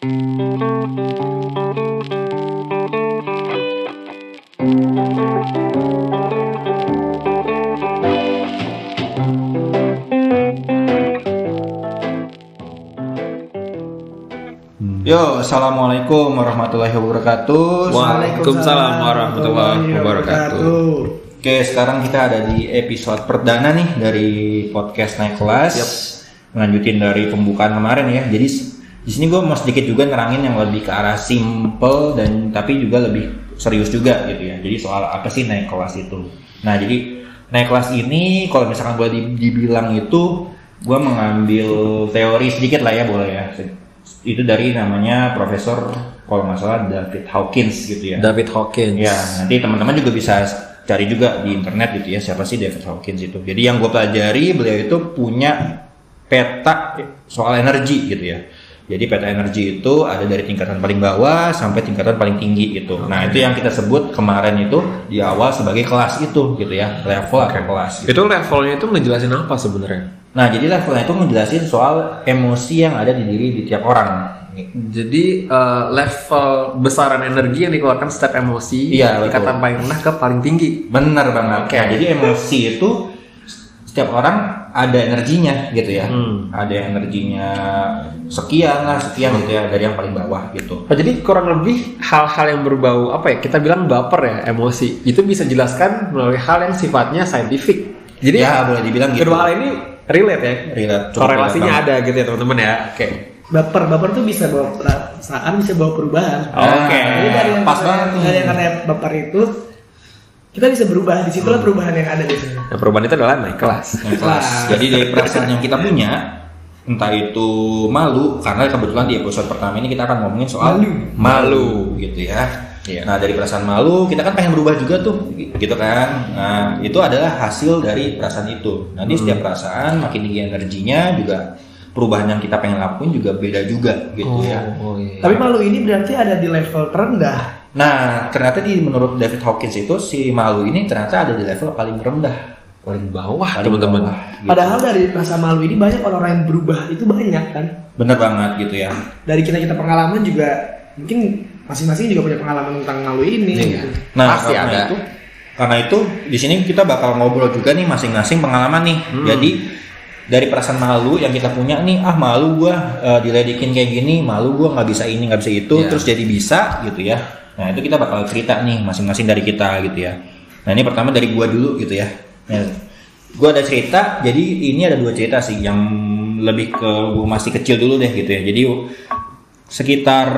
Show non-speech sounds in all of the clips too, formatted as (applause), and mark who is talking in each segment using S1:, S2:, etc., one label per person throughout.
S1: Yo, assalamualaikum warahmatullahi wabarakatuh.
S2: Waalaikumsalam warahmatullahi wabarakatuh.
S1: Oke, sekarang kita ada di episode perdana nih dari podcast naik kelas. Melanjutin dari pembukaan kemarin ya. Jadi di sini gue mau sedikit juga nerangin yang lebih ke arah simple dan tapi juga lebih serius juga gitu ya. Jadi soal apa sih naik kelas itu. Nah, jadi naik kelas ini kalau misalkan boleh di- dibilang itu gue mengambil teori sedikit lah ya boleh ya. Itu dari namanya Profesor kalau nggak salah David Hawkins gitu ya.
S2: David Hawkins.
S1: Ya, nanti teman-teman juga bisa cari juga di internet gitu ya siapa sih David Hawkins itu. Jadi yang gue pelajari beliau itu punya peta soal energi gitu ya. Jadi peta energi itu ada dari tingkatan paling bawah sampai tingkatan paling tinggi gitu. Nah itu yang kita sebut kemarin itu di awal sebagai kelas itu gitu ya level atau kelas. Gitu.
S2: Itu levelnya itu ngejelasin apa sebenarnya?
S1: Nah jadi levelnya itu menjelasin soal emosi yang ada di diri di tiap orang.
S2: Jadi eh, level besaran energi yang dikeluarkan setiap emosi
S1: Iya,
S2: tingkatan paling rendah ke paling tinggi.
S1: Bener banget.
S2: Oke.
S1: Nah, jadi emosi itu setiap orang ada energinya gitu ya.
S2: Hmm.
S1: Ada yang energinya sekian lah, sekian gitu ya dari yang paling bawah gitu.
S2: Oh, jadi kurang lebih hal-hal yang berbau apa ya? Kita bilang baper ya emosi. Itu bisa jelaskan melalui hal yang sifatnya saintifik. Jadi
S1: ya boleh dibilang gitu.
S2: kedua hal ini relate ya.
S1: Relate,
S2: Korelasinya
S1: relate
S2: ada gitu ya teman-teman ya. Oke.
S3: baper baper tuh bisa bawa perasaan bisa bawa perubahan
S2: Oke.
S3: jadi dari yang
S1: Pas banget nih.
S3: dari yang baper itu kita bisa berubah di situlah perubahan yang ada biasanya
S2: Nah, perubahan itu adalah naik kelas.
S1: Yang kelas. Jadi dari perasaan yang kita punya entah itu malu karena kebetulan di episode pertama ini kita akan ngomongin soal
S3: Malu.
S1: malu gitu ya.
S2: Iya.
S1: Nah dari perasaan malu kita kan pengen berubah juga tuh gitu kan. Nah itu adalah hasil dari perasaan itu. Nanti setiap perasaan makin tinggi energinya juga perubahan yang kita pengen lakuin juga beda juga gitu ya.
S2: oh iya.
S3: tapi malu ini berarti ada di level terendah
S1: Nah ternyata di menurut David Hawkins itu si malu ini ternyata ada di level paling rendah.
S2: paling bawah teman-teman.
S1: gitu.
S3: padahal dari rasa malu ini banyak orang-orang yang berubah itu banyak kan
S1: Bener banget gitu ya.
S3: dari kita kita pengalaman juga mungkin masing-masing juga punya pengalaman tentang malu ini
S2: Iya.
S3: gitu.
S1: Nah,
S2: Pasti
S1: karena
S2: ada.
S1: itu karena itu di sini kita bakal ngobrol juga nih masing-masing pengalaman nih.
S2: Hmm.
S1: Jadi dari perasaan malu yang kita punya nih, ah malu gua eh, diledekin kayak gini, malu gua nggak bisa ini, nggak bisa itu,
S2: Iya.
S1: terus jadi bisa gitu ya. Nah, itu kita bakal cerita nih masing-masing dari kita gitu ya. Nah, ini pertama dari gua dulu gitu ya. Nah, gua ada cerita, jadi ini ada dua cerita sih yang lebih ke gua masih kecil dulu deh gitu ya. Jadi sekitar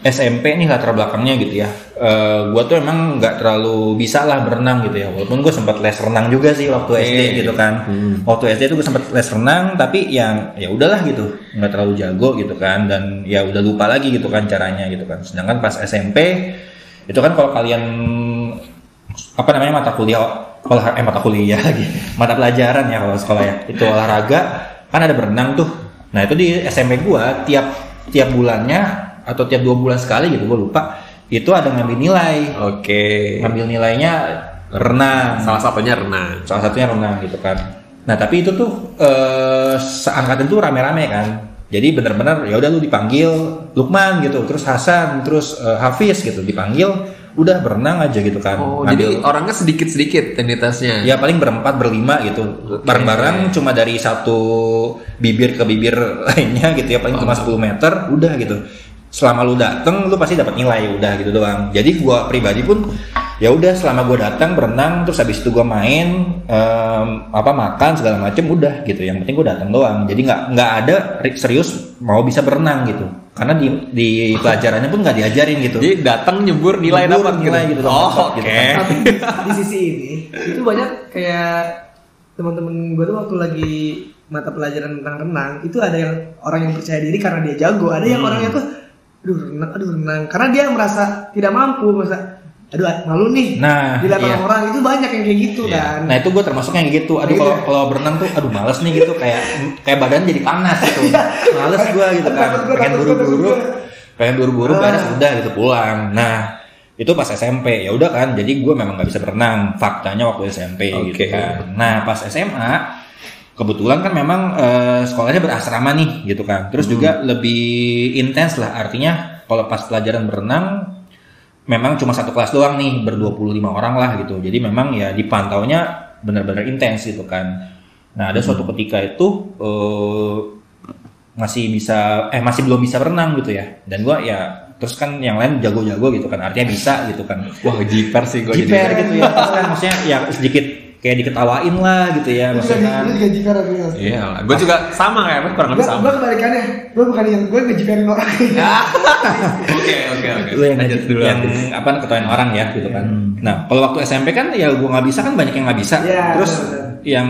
S1: SMP nih latar belakangnya gitu ya. Eh gua tuh emang nggak terlalu bisa lah berenang gitu ya. Walaupun gue sempat les renang juga sih waktu SD gitu kan. Waktu SD tuh gue sempat les renang tapi yang ya udahlah gitu, nggak terlalu jago gitu kan dan ya udah lupa lagi gitu kan caranya gitu kan. Sedangkan pas SMP itu kan kalau kalian apa namanya mata kuliah olah eh mata kuliah (laughs) lagi mata pelajaran ya kalau sekolah ya itu olahraga kan ada berenang tuh nah itu di SMP gua tiap tiap bulannya atau tiap dua bulan sekali gitu gua lupa. Itu ada ngambil nilai.
S2: Oke.
S1: ngambil nilainya renang.
S2: Salah satunya renang.
S1: salah satunya renang gitu kan. Nah tapi itu tuh eh, seangkatan tuh rame-rame kan. Jadi bener-bener ya udah lu dipanggil Lukman gitu terus Hasan terus eh, Hafiz gitu dipanggil udah berenang aja gitu kan.
S2: Oh,
S1: Ngambil-
S2: jadi orangnya sedikit-sedikit identitasnya.
S1: Ya paling berempat berlima gitu. Bareng-bareng cuma dari satu bibir ke bibir (laughs) lainnya gitu ya paling cuma 10 meter udah gitu selama lu dateng lu pasti dapat nilai udah gitu doang. Jadi gua pribadi pun ya udah selama gua datang berenang terus habis itu gua main em, apa makan segala macem udah gitu. Yang penting gua datang doang. Jadi nggak nggak ada ri- serius mau bisa berenang gitu. Karena di di pelajarannya pun nggak diajarin gitu.
S2: Jadi datang nyebur nilai
S1: Nyebur
S2: dapat
S1: nilai gitu,
S2: Oh,
S1: dapat
S2: oke.
S1: gitu. Kan.
S3: tapi di sisi ini itu banyak kayak teman-teman gue tuh waktu lagi mata pelajaran tentang renang itu ada yang orang yang percaya diri karena dia jago. Ada yang orangnya tuh aduh renang aduh renang karena dia merasa tidak mampu merasa aduh malu nih
S1: Nah,
S3: di depan
S1: iya.
S3: orang itu banyak yang kayak gitu
S2: Iya.
S3: kan
S1: Nah itu gue termasuk yang gitu. Aduh
S3: Gitu
S1: kalau
S3: ya?
S1: kalau berenang tuh, aduh males nih gitu kayak kayak badan jadi panas gitu. males gue gitu kan. Pengen buru-buru, pengen buru-buru
S3: Ah.
S1: beres udah gitu pulang. Nah itu pas SMP ya udah kan. Jadi gue memang nggak bisa berenang. Faktanya waktu SMP gitu
S2: Oke.
S1: kan. Nah pas SMA kebetulan kan memang eh, sekolahnya berasrama nih gitu kan. Terus juga lebih intens lah artinya kalau pas pelajaran berenang memang cuma satu kelas doang nih ber 25 orang lah gitu. Jadi memang ya dipantaunya benar-benar intens gitu kan. Nah, ada suatu ketika itu eh, masih bisa eh masih belum bisa berenang gitu ya. Dan gua ya terus kan yang lain jago-jago gitu kan. Artinya bisa gitu kan.
S2: Wah, jiper sih gue
S1: Jiper gitu ya. Terus kan maksudnya ya sedikit kayak diketawain lah gitu ya
S3: juga,
S1: maksudnya kan.
S3: lu juga jiper aku ya.
S2: Iya, gue juga sama kayak Mas, kurang
S3: Gue
S2: lebih sama.
S3: gue kebalikannya, gue bukan yang gue ngejiperin orang. (laughs)
S2: Oke, oke, oke.
S1: Lu yang,
S2: Lanjut dulu.
S1: yang apa ketawain orang ya gitu kan. Nah, kalau waktu SMP kan ya gua nggak bisa kan banyak yang nggak bisa.
S3: Iya,
S1: Terus yang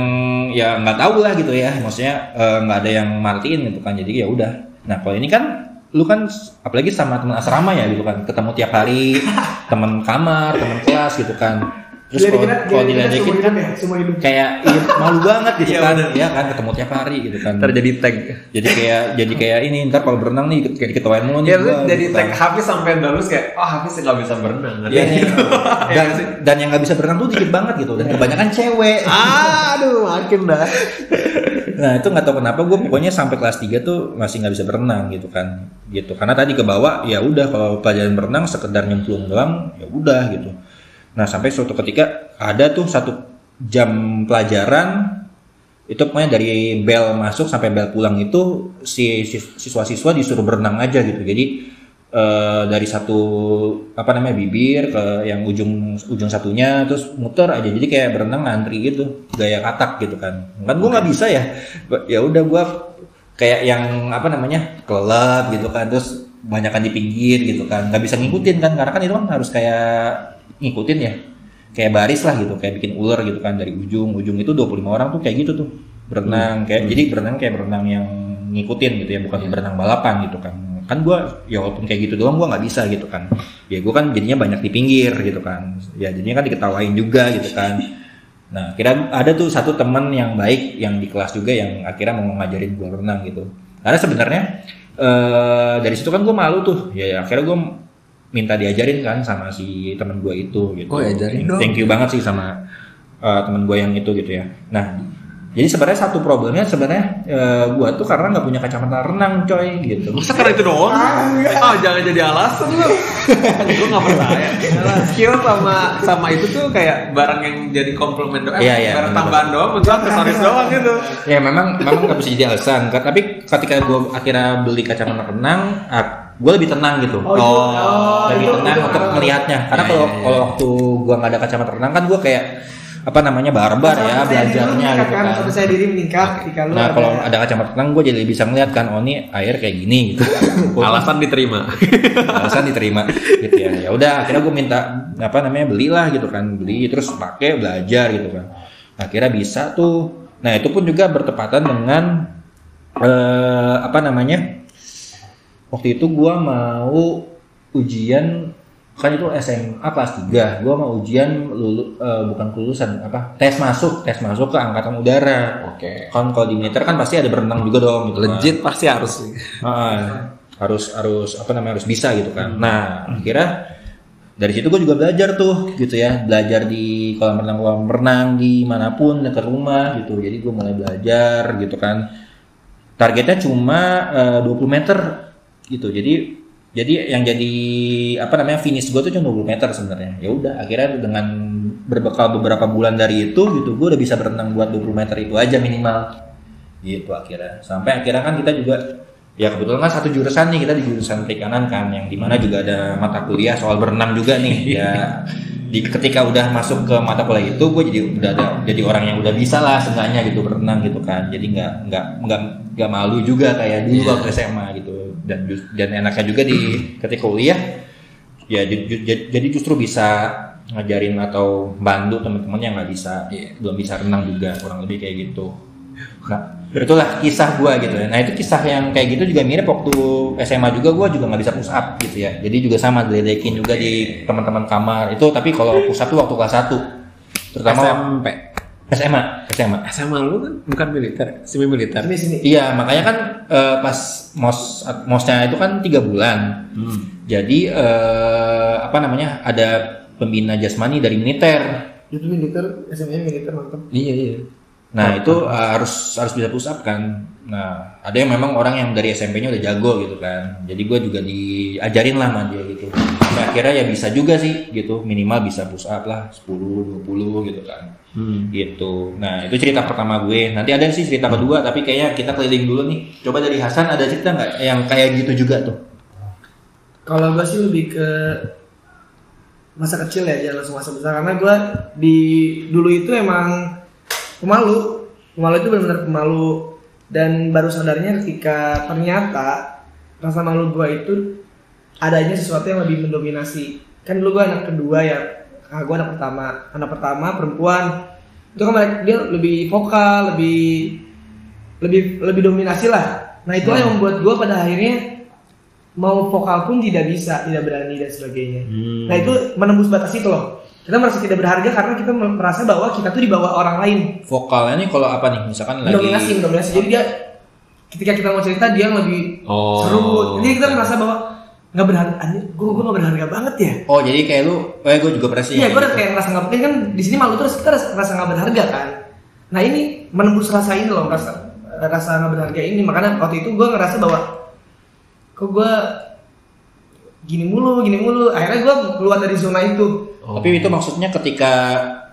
S1: ya nggak tahu lah gitu ya. Maksudnya eh, nggak ada yang martiin gitu kan. Jadi ya udah. Nah, kalau ini kan lu kan apalagi sama teman asrama ya gitu kan ketemu tiap hari (laughs) teman kamar teman kelas gitu kan terus kalau kalau diledekin kan
S3: semua hidup.
S1: kayak iya, malu banget gitu (laughs)
S2: Iya,
S1: kan ya kan ketemu tiap hari gitu kan
S2: terjadi tag.
S1: jadi kayak jadi kayak ini ntar kalau berenang nih kayak diketawain mulu nih
S2: Ya
S1: gua,
S2: jadi
S1: gitu
S2: tag
S1: kan.
S2: Hafiz sampai lulus kayak, oh Hafiz nggak bisa berenang.
S1: Iya nih. (laughs) dan dan yang nggak bisa berenang tuh dikit banget gitu dan kebanyakan cewek. (laughs)
S2: Aduh, makin dah.
S1: Nah itu nggak tahu kenapa gue pokoknya sampai kelas 3 tuh masih nggak bisa berenang gitu kan gitu karena tadi ke bawah ya udah kalau pelajaran berenang sekedar nyemplung doang ya udah gitu. Nah sampai suatu ketika ada tuh satu jam pelajaran itu pokoknya dari bel masuk sampai bel pulang itu si sis- siswa-siswa disuruh berenang aja gitu. Jadi eh, dari satu apa namanya bibir ke yang ujung ujung satunya terus muter aja. Jadi kayak berenang ngantri gitu gaya katak gitu kan. Kan gue nggak bisa ya. Ya udah gue kayak yang apa namanya kelab gitu kan. Terus banyakan di pinggir gitu kan. Nggak bisa ngikutin kan karena kan itu kan harus kayak ngikutin ya. Kayak baris lah gitu kayak bikin ular gitu kan dari ujung ujung itu 25 orang tuh kayak gitu tuh. Berenang kayak jadi berenang kayak berenang yang ngikutin gitu ya bukan berenang balapan gitu kan. Kan gua ya walaupun kayak gitu doang gua nggak bisa gitu kan. Ya gua kan jadinya banyak di pinggir gitu kan. Ya jadinya kan diketawain juga gitu kan. Nah kira ada tuh satu teman yang baik yang di kelas juga yang akhirnya mau ngajarin gua renang gitu. Karena sebenarnya eh dari situ kan gua malu tuh. Ya akhirnya gua minta diajarin kan sama si teman gue itu gitu.
S2: Oh, ajarin dong.
S1: Thank you banget sih sama uh, teman gue yang itu gitu ya. Nah, jadi sebenarnya satu problemnya sebenarnya uh, gue tuh karena nggak punya kacamata renang coy gitu.
S2: Masa karena itu doang? Ah, jangan jadi alasan lu. (laughs) Gue nggak percaya. Skill sama sama itu tuh kayak barang yang jadi komplement doang.
S1: Iya, iya,
S2: barang tambahan doang, untuk aksesoris (laughs) doang gitu.
S1: Ya memang memang nggak bisa jadi alasan. Tapi ketika gue akhirnya beli kacamata renang, gue lebih tenang gitu.
S3: Oh, itu- oh,
S1: lebih
S3: itu-
S1: tenang
S3: itu-
S1: untuk melihatnya. Karena
S2: Iya,
S1: kalau
S2: iya, iya.
S1: kalau waktu gue nggak ada kacamata renang kan gue kayak apa namanya barbar ya belajarnya gitu
S3: kan.
S1: kan.
S3: Percaya diri meningkat ketika lu
S1: Nah kalau ada kacamata renang gue jadi bisa ngeliat kan, oh ini air kayak gini gitu. (laughs)
S2: Alasan diterima. (laughs)
S1: alasan diterima gitu ya ya udah akhirnya gue minta apa namanya belilah gitu kan beli terus pakai belajar gitu kan akhirnya bisa tuh nah itu pun juga bertepatan dengan eh, apa namanya waktu itu gue mau ujian kan itu SMA kelas 3 gue mau ujian lulu, eh, bukan kelulusan apa tes masuk tes masuk ke angkatan udara
S2: Oke.
S1: kan kalau di militer kan pasti ada berenang juga dong gitu kan.
S2: Legit pasti harus.
S1: Ah, harus harus apa namanya harus bisa gitu kan. Nah akhirnya dari situ gue juga belajar tuh gitu ya belajar di kolam renang kolam renang di mana pun dekat rumah gitu. Jadi gue mulai belajar gitu kan. Targetnya cuma eh, 20 meter gitu. Jadi jadi yang jadi apa namanya finish gue tuh cuma 20 meter sebenarnya. Ya udah akhirnya dengan berbekal beberapa bulan dari itu gitu gue udah bisa berenang buat 20 meter itu aja minimal gitu akhirnya sampai akhirnya kan kita juga ya kebetulan kan satu jurusan nih kita di jurusan perikanan kan yang di mana juga ada mata kuliah soal berenang juga nih (laughs) ya di ketika udah masuk ke mata kuliah itu gue jadi udah ada jadi orang yang udah bisa lah seenggaknya gitu berenang gitu kan jadi nggak nggak nggak nggak malu juga kayak dulu
S2: Iya.
S1: waktu SMA gitu dan dan enaknya juga di ketika kuliah ya jadi justru bisa ngajarin atau bantu teman-teman yang nggak bisa
S2: Iya.
S1: belum bisa renang juga kurang lebih kayak gitu nah itulah kisah gua gitu ya nah itu kisah yang kayak gitu juga mirip waktu SMA juga gua juga nggak bisa push up gitu ya jadi juga sama diledekin juga di teman-teman kamar itu tapi kalau push up tuh waktu kelas 1 terutama
S2: SMP.
S1: SMA SMA
S2: SMA lu kan bukan militer, semi militer.
S3: sini sini.
S1: Iya, makanya kan eh, pas mos mosnya itu kan tiga bulan. Jadi eh, apa namanya ada pembina jasmani dari militer.
S3: Itu militer, SMA militer mantap.
S2: Iya iya.
S1: Nah itu uh, harus harus bisa push up kan. Nah ada yang memang orang yang dari SMP-nya udah jago gitu kan. Jadi gue juga diajarin lah sama dia gitu. Sampai akhirnya ya bisa juga sih gitu. Minimal bisa push up lah 10, 20 gitu kan. Gitu. Nah itu cerita pertama gue. Nanti ada sih cerita kedua tapi kayaknya kita keliling dulu nih. Coba dari Hasan ada cerita nggak yang kayak gitu juga tuh?
S3: Kalau gue sih lebih ke masa kecil ya, jangan langsung masa besar karena gue di dulu itu emang pemalu, pemalu itu benar-benar pemalu dan baru sadarnya ketika ternyata rasa malu gue itu adanya sesuatu yang lebih mendominasi. Kan dulu gue anak kedua ya, ah, gue anak pertama, anak pertama perempuan itu kan dia lebih vokal, lebih lebih lebih dominasi lah. Nah itulah yang membuat gue pada akhirnya mau vokal pun tidak bisa, tidak berani dan sebagainya. Nah itu menembus batas itu loh. Kita merasa tidak berharga karena kita merasa bahwa kita tuh di bawah orang lain.
S1: Vokalnya nih kalau apa nih? Misalkan lagi
S3: Dominasi, dominasi. Jadi dia ketika kita mau cerita dia lebih
S2: Oh.
S3: seru. Jadi kita merasa bahwa nggak berharga. Anjir, gue gue nggak berharga banget ya.
S1: Oh jadi kayak lu, eh gue juga pernah sih.
S3: Iya, gue udah
S1: gitu.
S3: kayak ngerasa nggak penting kan di sini malu terus kita rasa, rasa nggak berharga kan. Nah ini menembus rasa ini loh, rasa rasa nggak berharga ini. Makanya waktu itu gue ngerasa bahwa kok gue gini mulu, gini mulu. Akhirnya gue keluar dari zona itu.
S1: Tapi itu maksudnya ketika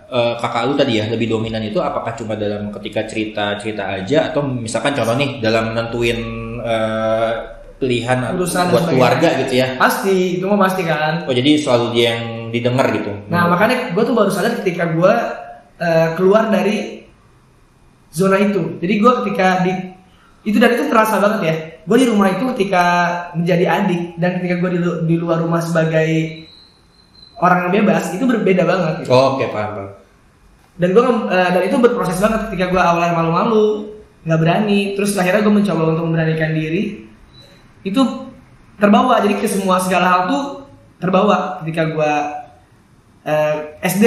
S1: eh, kakak lu tadi ya lebih dominan itu apakah cuma dalam ketika cerita-cerita aja atau misalkan contoh nih dalam nentuin eh, pilihan
S3: Urusan
S1: buat keluarga gitu ya.
S3: Pasti, itu mah pasti kan.
S1: Oh jadi selalu dia yang didengar gitu.
S3: Nah makanya gue tuh baru sadar ketika gue eh, keluar dari zona itu. Jadi gue ketika di itu dan itu terasa banget ya. Gue di rumah itu ketika menjadi adik dan ketika gue di, lu- di luar rumah sebagai orang yang bebas itu berbeda banget. Gitu.
S1: Oh, Oke paham. paham.
S3: Dan gue dan itu berproses banget ketika gue awalnya malu-malu, nggak berani. Terus akhirnya gue mencoba untuk memberanikan diri. Itu terbawa jadi ke semua segala hal tuh terbawa ketika gue eh, SD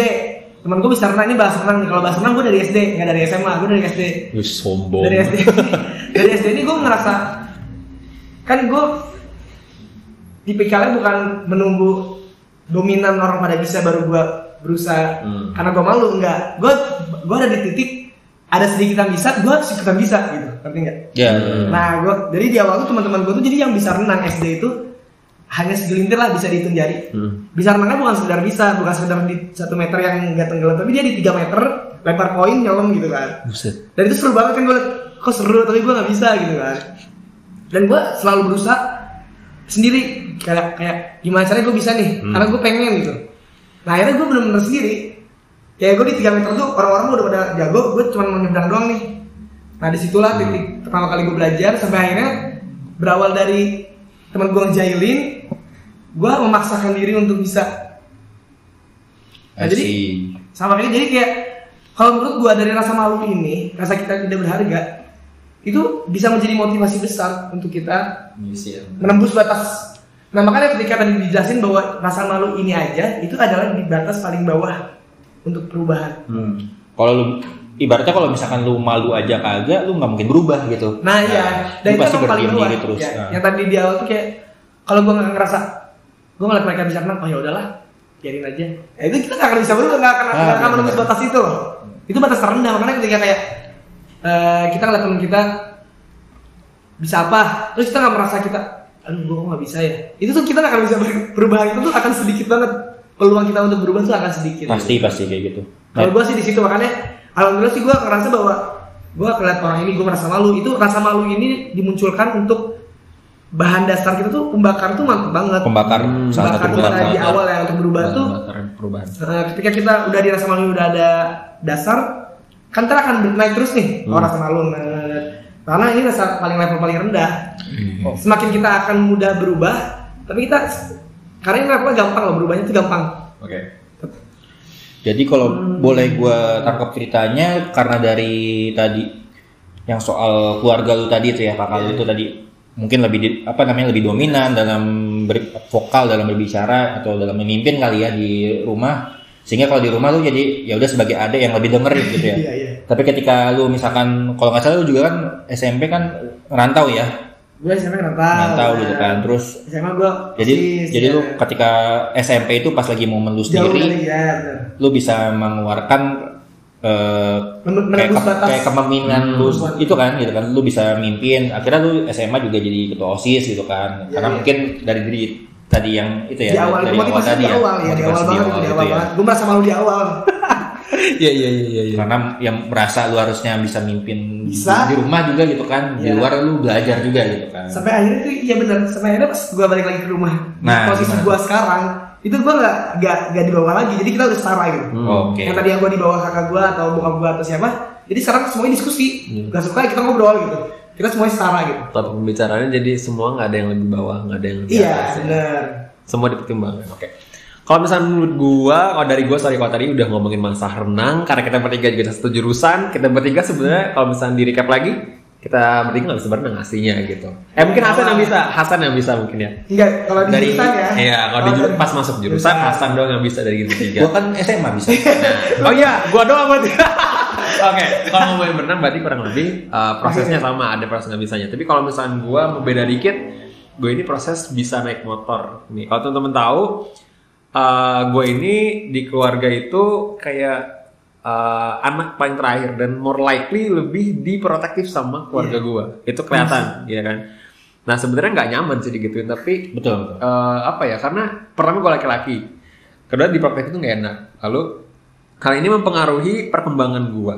S3: teman gue bisa renang ini bahas renang nih kalau bahas renang gue dari SD nggak dari SMA gue dari SD
S2: sombong.
S3: dari SD (laughs) dari SD ini gue ngerasa kan gue tipikalnya bukan menunggu dominan orang pada bisa baru gue berusaha
S2: Hmm.
S3: karena gue malu enggak gue gue ada di titik ada sedikit yang bisa gue sedikit bisa gitu ngerti nggak
S1: Ya.
S3: nah gue dari di awal tuh teman-teman gue tuh jadi yang bisa renang SD itu hanya segelintir lah bisa dihitung jari
S2: Hmm.
S3: bisa renangnya bukan sekedar bisa bukan sekedar di satu meter yang nggak tenggelam tapi dia di tiga meter lempar koin nyelam gitu kan
S2: Buset.
S3: dan itu seru banget kan gue kok seru tapi gue nggak bisa gitu kan dan gue selalu berusaha sendiri. Kayak kayak gimana caranya gue bisa nih? Karena gue pengen gitu. Nah akhirnya gue bener-bener sendiri. Kayak gue di 3 meter tuh orang-orang udah pada jago gue cuma mau nyebrang doang nih. Nah di situlah titik pertama kali gue belajar sampai akhirnya berawal dari teman gue ngejailin gue memaksakan diri untuk bisa. Nah, jadi sama kayak jadi kayak kalau menurut gua dari rasa malu ini rasa kita tidak berharga itu bisa menjadi motivasi besar untuk kita menembus batas nah makanya ketika tadi dijelasin bahwa rasa malu ini aja itu adalah di batas paling bawah untuk perubahan
S1: Hmm. Kalau lu ibaratnya kalau misalkan lu malu aja kagak, lu nggak mungkin berubah gitu.
S3: nah iya
S1: lu pasti
S3: emang paling
S1: berdiam
S3: bawah
S1: diri terus.
S3: Ya,
S1: Nah.
S3: yang tadi di awal tuh kayak kalau gua nggak ngerasa gua ngeliat mereka bisa menang oh ya udahlah biarin aja ya, itu kita nggak akan bisa berubah nggak akan
S1: Ah,
S3: nggak akan
S1: benar.
S3: menembus batas itu loh itu batas terendah makanya ketika kayak eh, kita ngeliat temen kita bisa apa terus kita nggak merasa kita aduh kok nggak bisa ya itu tuh kita nggak akan bisa ber- (laughs) berubah itu tuh akan sedikit banget peluang kita untuk berubah tuh akan sedikit
S1: Pasti pasti kayak gitu.
S3: kalau gue sih di situ makanya alhamdulillah sih gue ngerasa bahwa gue ngeliat orang ini gue merasa malu itu rasa malu ini dimunculkan untuk bahan dasar kita tuh pembakar tuh mantep banget
S1: pembakar
S3: tuh
S1: pembakar.
S3: di awal ya untuk berubah tuh
S2: perubahan.
S3: eh, ketika kita udah dirasa malu udah ada dasar kan ntar akan naik terus nih oh rasa malu nah, nah, nah. karena ini rasa paling level paling rendah
S1: Oh.
S3: semakin kita akan mudah berubah tapi kita karena ini levelnya gampang loh berubahnya itu gampang
S2: Oke.
S1: Jadi kalau
S3: Hmm.
S1: boleh gua tangkap ceritanya karena dari tadi yang soal keluarga lu tadi itu ya kakak lu itu tadi mungkin lebih di- apa namanya lebih dominan dalam ber- vokal dalam berbicara atau dalam memimpin kali ya di rumah sehingga kalau di rumah lu jadi ya udah sebagai adik yang lebih dengerin gitu ya. (laughs)
S3: iya iya
S1: Tapi ketika lu misalkan kalau nggak salah lu juga kan SMP kan rantau ya,
S3: gue SMP ngerantau
S1: rantau gitu kan. Terus
S3: SMA gue
S1: jadi jadi lu ketika SMP itu pas lagi momen lu
S3: jauh
S1: sendiri
S3: dari ya
S1: lu bisa mengeluarkan eh,
S3: Men-
S1: kayak, ke-
S3: batas.
S1: kayak kepemimpinan lu itu kan gitu kan lu bisa mimpin akhirnya lu SMA juga jadi ketua osis gitu kan
S3: Iya,
S1: karena
S3: iya.
S1: mungkin dari diri tadi yang itu ya
S3: di awal
S1: dari
S3: motivasi
S1: tadi
S3: di awal ya, di awal
S1: motivasi
S3: banget itu di
S1: gitu
S3: awal
S1: ya.
S3: banget. Gue merasa malu di awal.
S2: Iya iya iya iya. iya.
S1: karena yang merasa lu harusnya bisa mimpin
S3: Bisa.
S1: di rumah juga gitu kan di
S3: Iya.
S1: luar lu belajar juga gitu kan
S3: Sampai akhirnya tuh iya benar. Sampai akhirnya pas gue balik lagi ke rumah,
S1: Nah,
S3: posisi
S1: gimana?
S3: gue sekarang itu gue nggak nggak nggak di bawah lagi. Jadi kita udah setara gitu.
S2: Hmm.
S1: oke
S3: Yang tadi yang gue di bawah kakak gue atau bokap gue atau siapa, jadi sekarang semuanya diskusi.
S2: Hmm.
S3: Gak suka kita ngobrol gitu. Kita semuanya setara gitu.
S2: Topik pembicaraannya jadi semua nggak ada yang lebih bawah, nggak ada yang lebih
S3: Iya
S2: atas. ya.
S3: benar.
S2: Semua dipertimbangkan. Oke. Kalau misalnya menurut gua, kalau dari gua sorry kalau tadi udah ngomongin masalah renang, karena kita bertiga juga satu jurusan, kita bertiga sebenarnya kalau misalnya di recap lagi, kita bertiga nggak bisa berenang aslinya gitu. Eh mungkin Hasan yang bisa, Hasan yang bisa mungkin ya.
S3: Enggak kalau di
S1: Dari-
S3: jurusan ya.
S2: Iya, kalau di
S3: Oh,
S2: juru- pas masuk jurusan Hasan doang yang bisa dari kita tiga.
S1: gua kan SMA bisa (laughs)
S2: Oh iya, gua doang berarti. (laughs) Oke, kalau ngomongin berenang berarti kurang lebih uh, prosesnya sama, ada proses nggak bisanya. Tapi kalau misalnya gua mau beda dikit, gue ini proses bisa naik motor. Nih, kalau teman-teman tahu, uh, gue ini di keluarga itu kayak uh, anak paling terakhir dan more likely lebih diprotektif sama keluarga gua. Itu kelihatan, ya kan. Nah sebenarnya nggak nyaman sih digituin, tapi
S1: betul betul.
S2: eh, apa ya karena pertama gue laki-laki kedua di praktek itu nggak enak lalu hal ini mempengaruhi perkembangan gue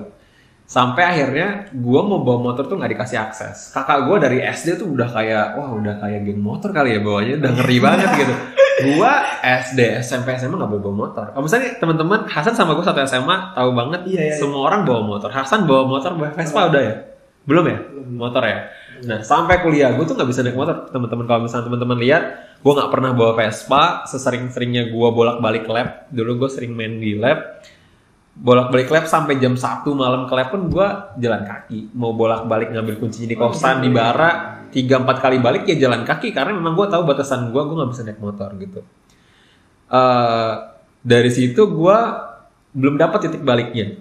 S2: sampai akhirnya gue mau bawa motor tuh nggak dikasih akses kakak gue dari SD tuh udah kayak wah udah kayak geng motor kali ya bawanya udah ngeri banget gitu (laughs) gue SD SMP SMA nggak boleh bawa motor. Kalau misalnya teman-teman Hasan sama gue satu SMA tahu banget
S3: Iya, iya,
S2: semua orang bawa motor. Hasan bawa motor bawa Vespa udah ya? Belum ya? Motor ya? Nah sampai kuliah gue tuh nggak bisa naik motor teman-teman. Kalau misalnya teman-teman lihat gue nggak pernah bawa Vespa. Sesering-seringnya gue bolak-balik lab. Dulu gue sering main di lab bolak-balik lab sampai jam 1 malam ke lab pun gue jalan kaki. Mau bolak-balik ngambil kunci di kosan di bara tiga empat kali balik ya jalan kaki. Karena memang gue tahu batasan gue gue nggak bisa naik motor gitu. Eh, dari situ gue belum dapat titik baliknya.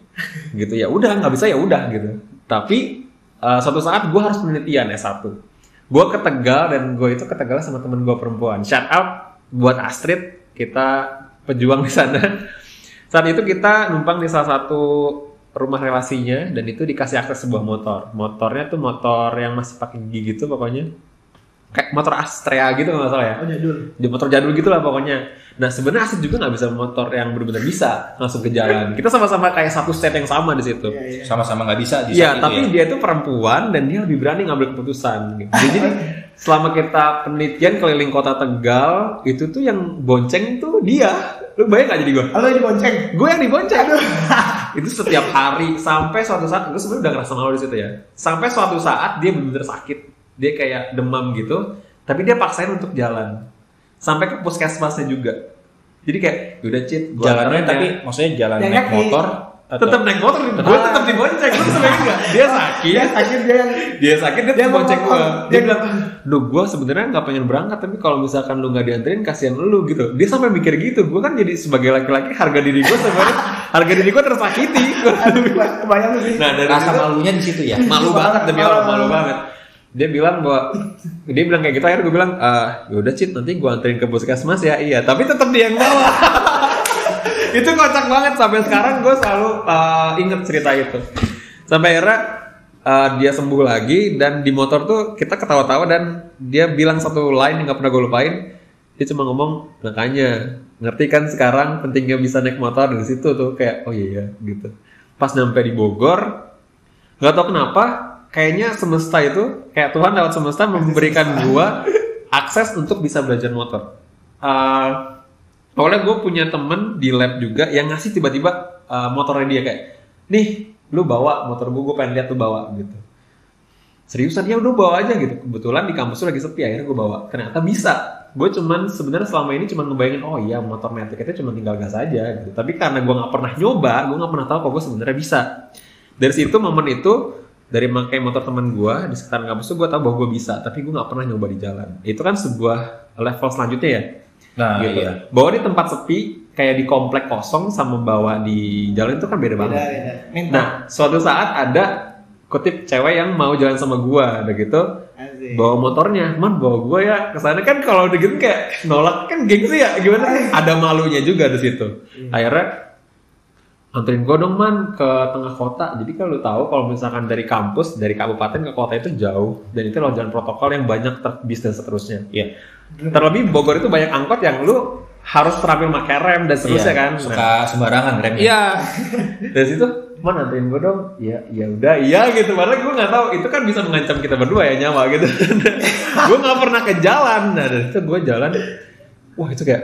S2: Gitu ya udah nggak bisa ya udah gitu. Tapi eh, suatu saat gue harus penelitian S1 gue ke Tegal dan gue itu ke Tegal sama temen gue perempuan. Shout out buat Astrid kita pejuang di sana saat itu kita numpang di salah satu rumah relasinya dan itu dikasih akses sebuah motor motornya tuh motor yang masih pakai gigi gitu pokoknya kayak motor Astrea gitu nggak salah ya
S3: Oh jadul.
S2: di motor jadul gitu lah pokoknya. Nah sebenarnya Asit juga nggak bisa motor yang benar-benar bisa langsung ke jalan. Kita sama-sama kayak satu set yang sama di situ.
S3: Iya, iya.
S1: sama-sama nggak bisa di
S2: Iya,
S1: itu
S2: tapi
S1: ya.
S2: dia tuh perempuan dan dia lebih berani ngambil keputusan. Gitu. Jadi selama kita penelitian keliling kota Tegal, itu tuh yang bonceng tuh dia. Lu bayang gak jadi gue?
S3: Halo ini bonceng.
S2: Gue yang dibonceng. (laughs) itu setiap hari sampai suatu saat gue sebenarnya udah ngerasa malu di situ ya. Sampai suatu saat dia bener-bener sakit. Dia kayak demam gitu, tapi dia paksain untuk jalan. Sampai ke puskesmasnya juga. Jadi kayak udah cheat
S1: jalannya tapi
S2: ya."
S1: maksudnya jalan
S3: Yang
S1: naik
S3: kaki.
S1: motor atau
S2: tetap naik motor gue tetap dibonceng lu sebenarnya enggak dia sakit.
S3: Dia sakit dia yang
S2: dia sakit dia,
S3: Dia
S2: dia bonceng gue
S3: dia
S2: dia bilang duh gue sebenarnya nggak pengen berangkat tapi kalau misalkan lu nggak dianterin kasihan lu gitu. Dia sampai mikir gitu. Gue kan jadi sebagai laki-laki harga diri gue sebenarnya harga diri gue tersakiti.
S3: Kebayang sih.
S2: nah dari
S1: rasa
S2: situ
S1: malunya di situ ya?
S2: Malu banget demi Allah malu banget. Dia bilang bahwa dia bilang kayak gitu akhirnya gue bilang ah yaudah cit nanti gue anterin ke puskesmas ya. Iya tapi tetap dia yang bawa itu kocak banget sampai sekarang gue selalu uh, inget cerita itu. Sampai akhirnya uh, dia sembuh lagi dan di motor tuh kita ketawa-tawa dan dia bilang satu line yang gak pernah gue lupain. Dia cuma ngomong makanya ngerti kan sekarang pentingnya bisa naik motor dari situ tuh kayak oh iya iya gitu. Pas nyampe di Bogor nggak tahu kenapa kayaknya semesta itu kayak Tuhan lewat semesta memberikan gua akses untuk bisa belajar motor. Uh, awalnya gue punya temen di lab juga yang ngasih tiba-tiba uh, motornya dia kayak, nih lu bawa motor gue, gue pengen lihat lu bawa gitu. Seriusan ya udah bawa aja gitu. Kebetulan di kampus tuh lagi sepi akhirnya gue bawa. Ternyata bisa. Gue cuman sebenarnya selama ini cuman ngebayangin oh iya motor metik itu cuma tinggal gas aja gitu. Tapi karena gue nggak pernah nyoba, gue nggak pernah tahu kalau gue sebenarnya bisa. Dari situ momen itu dari makai motor teman gue di sekitar kampus tuh gue tahu bahwa gue bisa, tapi gue nggak pernah nyoba di jalan. Itu kan sebuah level selanjutnya ya.
S1: Nah
S2: gitu.
S1: iya
S2: Bawa di tempat sepi kayak di komplek kosong sama bawa di jalan itu kan beda
S3: Beda,
S2: banget.
S3: beda. Mental.
S2: Nah, suatu saat ada kutip cewek yang mau jalan sama gua, udah gitu
S3: Asik.
S2: bawa motornya, man bawa gua ya ke sana kan kalau udah gitu kayak nolak kan gengsi ya gimana? Ada malunya juga di situ. Akhirnya anterin gue dong man ke tengah kota jadi kalau lu tahu kalau misalkan dari kampus dari kabupaten ke kota itu jauh dan itu lewat jalan protokol yang banyak ter- bis dan seterusnya
S1: Iya.
S2: terlebih Bogor itu banyak angkot yang lu harus terampil pakai rem dan seterusnya
S1: Iya,
S2: kan
S1: Suka sembarangan remnya.
S2: Iya. Dari situ, man anterin gue dong. Iya, ya udah, iya gitu. Padahal gue nggak tahu itu kan bisa mengancam kita berdua ya nyawa gitu. (laughs) gue nggak pernah ke jalan. Nah dari situ gue jalan. Wah itu kayak,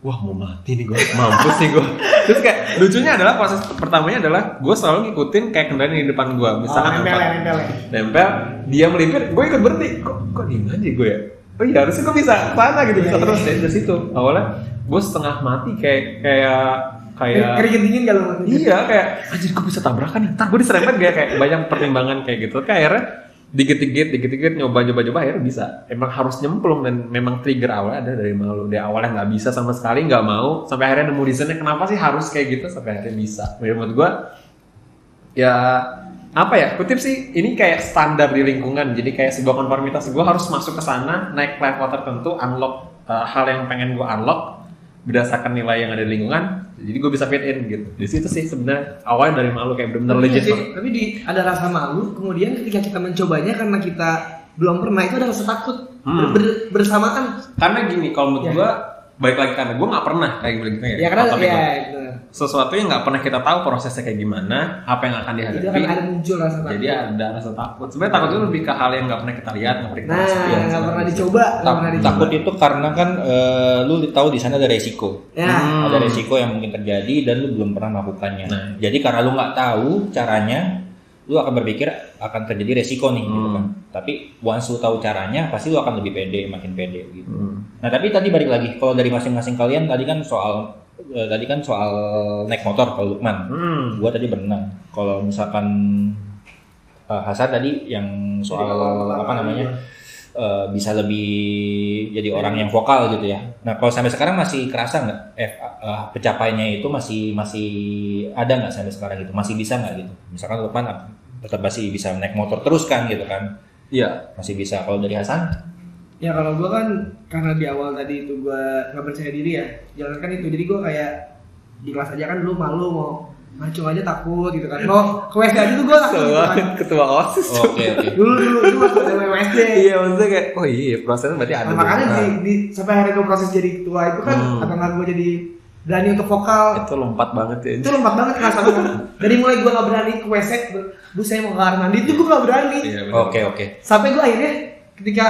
S2: wah mau mati nih gue, mampus nih gue. Terus kayak lucunya adalah proses pertamanya adalah gue selalu ngikutin kayak kendaraan di depan gue. Misalkan
S3: Oh, nempel
S2: apa?
S3: ya, nempel ya.
S2: nempel, dia melipir, gue ikut berhenti. Kok kok diem aja gue ya? Oh iya harusnya gue bisa sana gitu, bisa
S3: Iya,
S2: terus
S3: iya.
S2: dari dari situ. Awalnya gue setengah mati kayak kayak kayak
S3: Keringet dingin kalau
S2: Iya kayak anjir gue bisa tabrakan. Ntar gue diserempet gak kayak banyak pertimbangan kayak gitu. Tapi akhirnya dikit-dikit dikit-dikit nyoba nyoba akhirnya bisa. Emang harus nyemplung dan memang trigger awalnya ada dari malu. Dia awalnya nggak bisa sama sekali nggak mau sampai akhirnya nemu reasonnya kenapa sih harus kayak gitu sampai akhirnya bisa. Menurut gue ya apa ya kutip sih ini kayak standar di lingkungan jadi kayak sebuah konformitas gue harus masuk ke sana naik level tertentu unlock uh, hal yang pengen gue unlock berdasarkan nilai yang ada di lingkungan jadi gue bisa fit in gitu di situ sih sebenarnya awalnya dari malu kayak bener-bener
S3: Tapi
S2: legit
S3: sih,
S2: banget.
S3: tapi di ada rasa malu, kemudian ketika kita mencobanya karena kita belum pernah itu ada rasa takut
S2: Hmm.
S3: Ber- ber- bersamaan.
S2: karena gini kalau menurut
S3: Ya.
S2: gue baik lagi karena gue nggak pernah kayak gitu ya,
S3: Ya karena ya
S2: gua.
S3: benar.
S2: sesuatu yang nggak pernah kita tahu prosesnya kayak gimana apa yang akan
S3: Itu
S2: dihadapi
S3: akan ada muncul rasa takut.
S2: jadi ada rasa takut sebenarnya takut itu lebih ke hal yang nggak pernah kita lihat nggak pernah kita
S3: nah,
S2: rasain,
S3: nggak pernah dicoba, nggak
S1: Tak-
S3: pernah dicoba.
S1: takut itu karena kan eh, lu tahu di sana ada resiko.
S3: Ya.
S2: Hmm.
S1: Ada resiko yang mungkin terjadi dan lu belum pernah melakukannya.
S2: Nah.
S1: Jadi karena lu nggak tahu caranya, lu akan berpikir akan terjadi resiko nih gitu
S2: Hmm.
S1: kan. Tapi once lu tahu caranya, pasti lu akan lebih pede, makin pede gitu.
S2: Hmm.
S1: Nah tapi tadi balik lagi, kalau dari masing-masing kalian tadi kan soal eh, tadi kan soal naik motor kalau Lukman,
S2: Hmm.
S1: gua tadi berenang. Kalau misalkan eh, Hasan tadi yang soal
S3: Jadi,
S1: apa namanya eh, bisa lebih jadi orang yang vokal gitu ya. Nah kalau sampai sekarang masih kerasa nggak eh, eh, pencapaiannya itu masih masih ada nggak sampai sekarang gitu? Masih bisa nggak gitu? Misalkan Lukman tetap masih bisa naik motor terus kan gitu kan?
S2: Iya.
S1: Masih bisa. Kalau dari Hasan?
S3: Ya kalau gue kan karena di awal tadi itu gue nggak percaya diri ya, jalankan itu. Jadi gue kayak di kelas aja kan dulu malu mau ngacung aja takut gitu kan. Mau ke WC aja tuh gue takut gitu kan.
S2: ketua osis
S1: Oke oke.
S3: Dulu dulu itu waktu dari WSD.
S2: iya maksudnya kayak oh iya prosesnya berarti ada
S3: Nah, makanya di, di, sampai akhirnya gue proses jadi ketua itu kan
S2: Hmm.
S3: atau nggak gue jadi berani untuk vokal
S2: itu lompat banget ya
S3: itu lompat banget kerasa banget dari mulai gue nggak berani ke WC ber- bu saya mau ke kamar mandi itu gue nggak berani
S2: Iya.
S1: Oke oke.
S3: sampai gue akhirnya ketika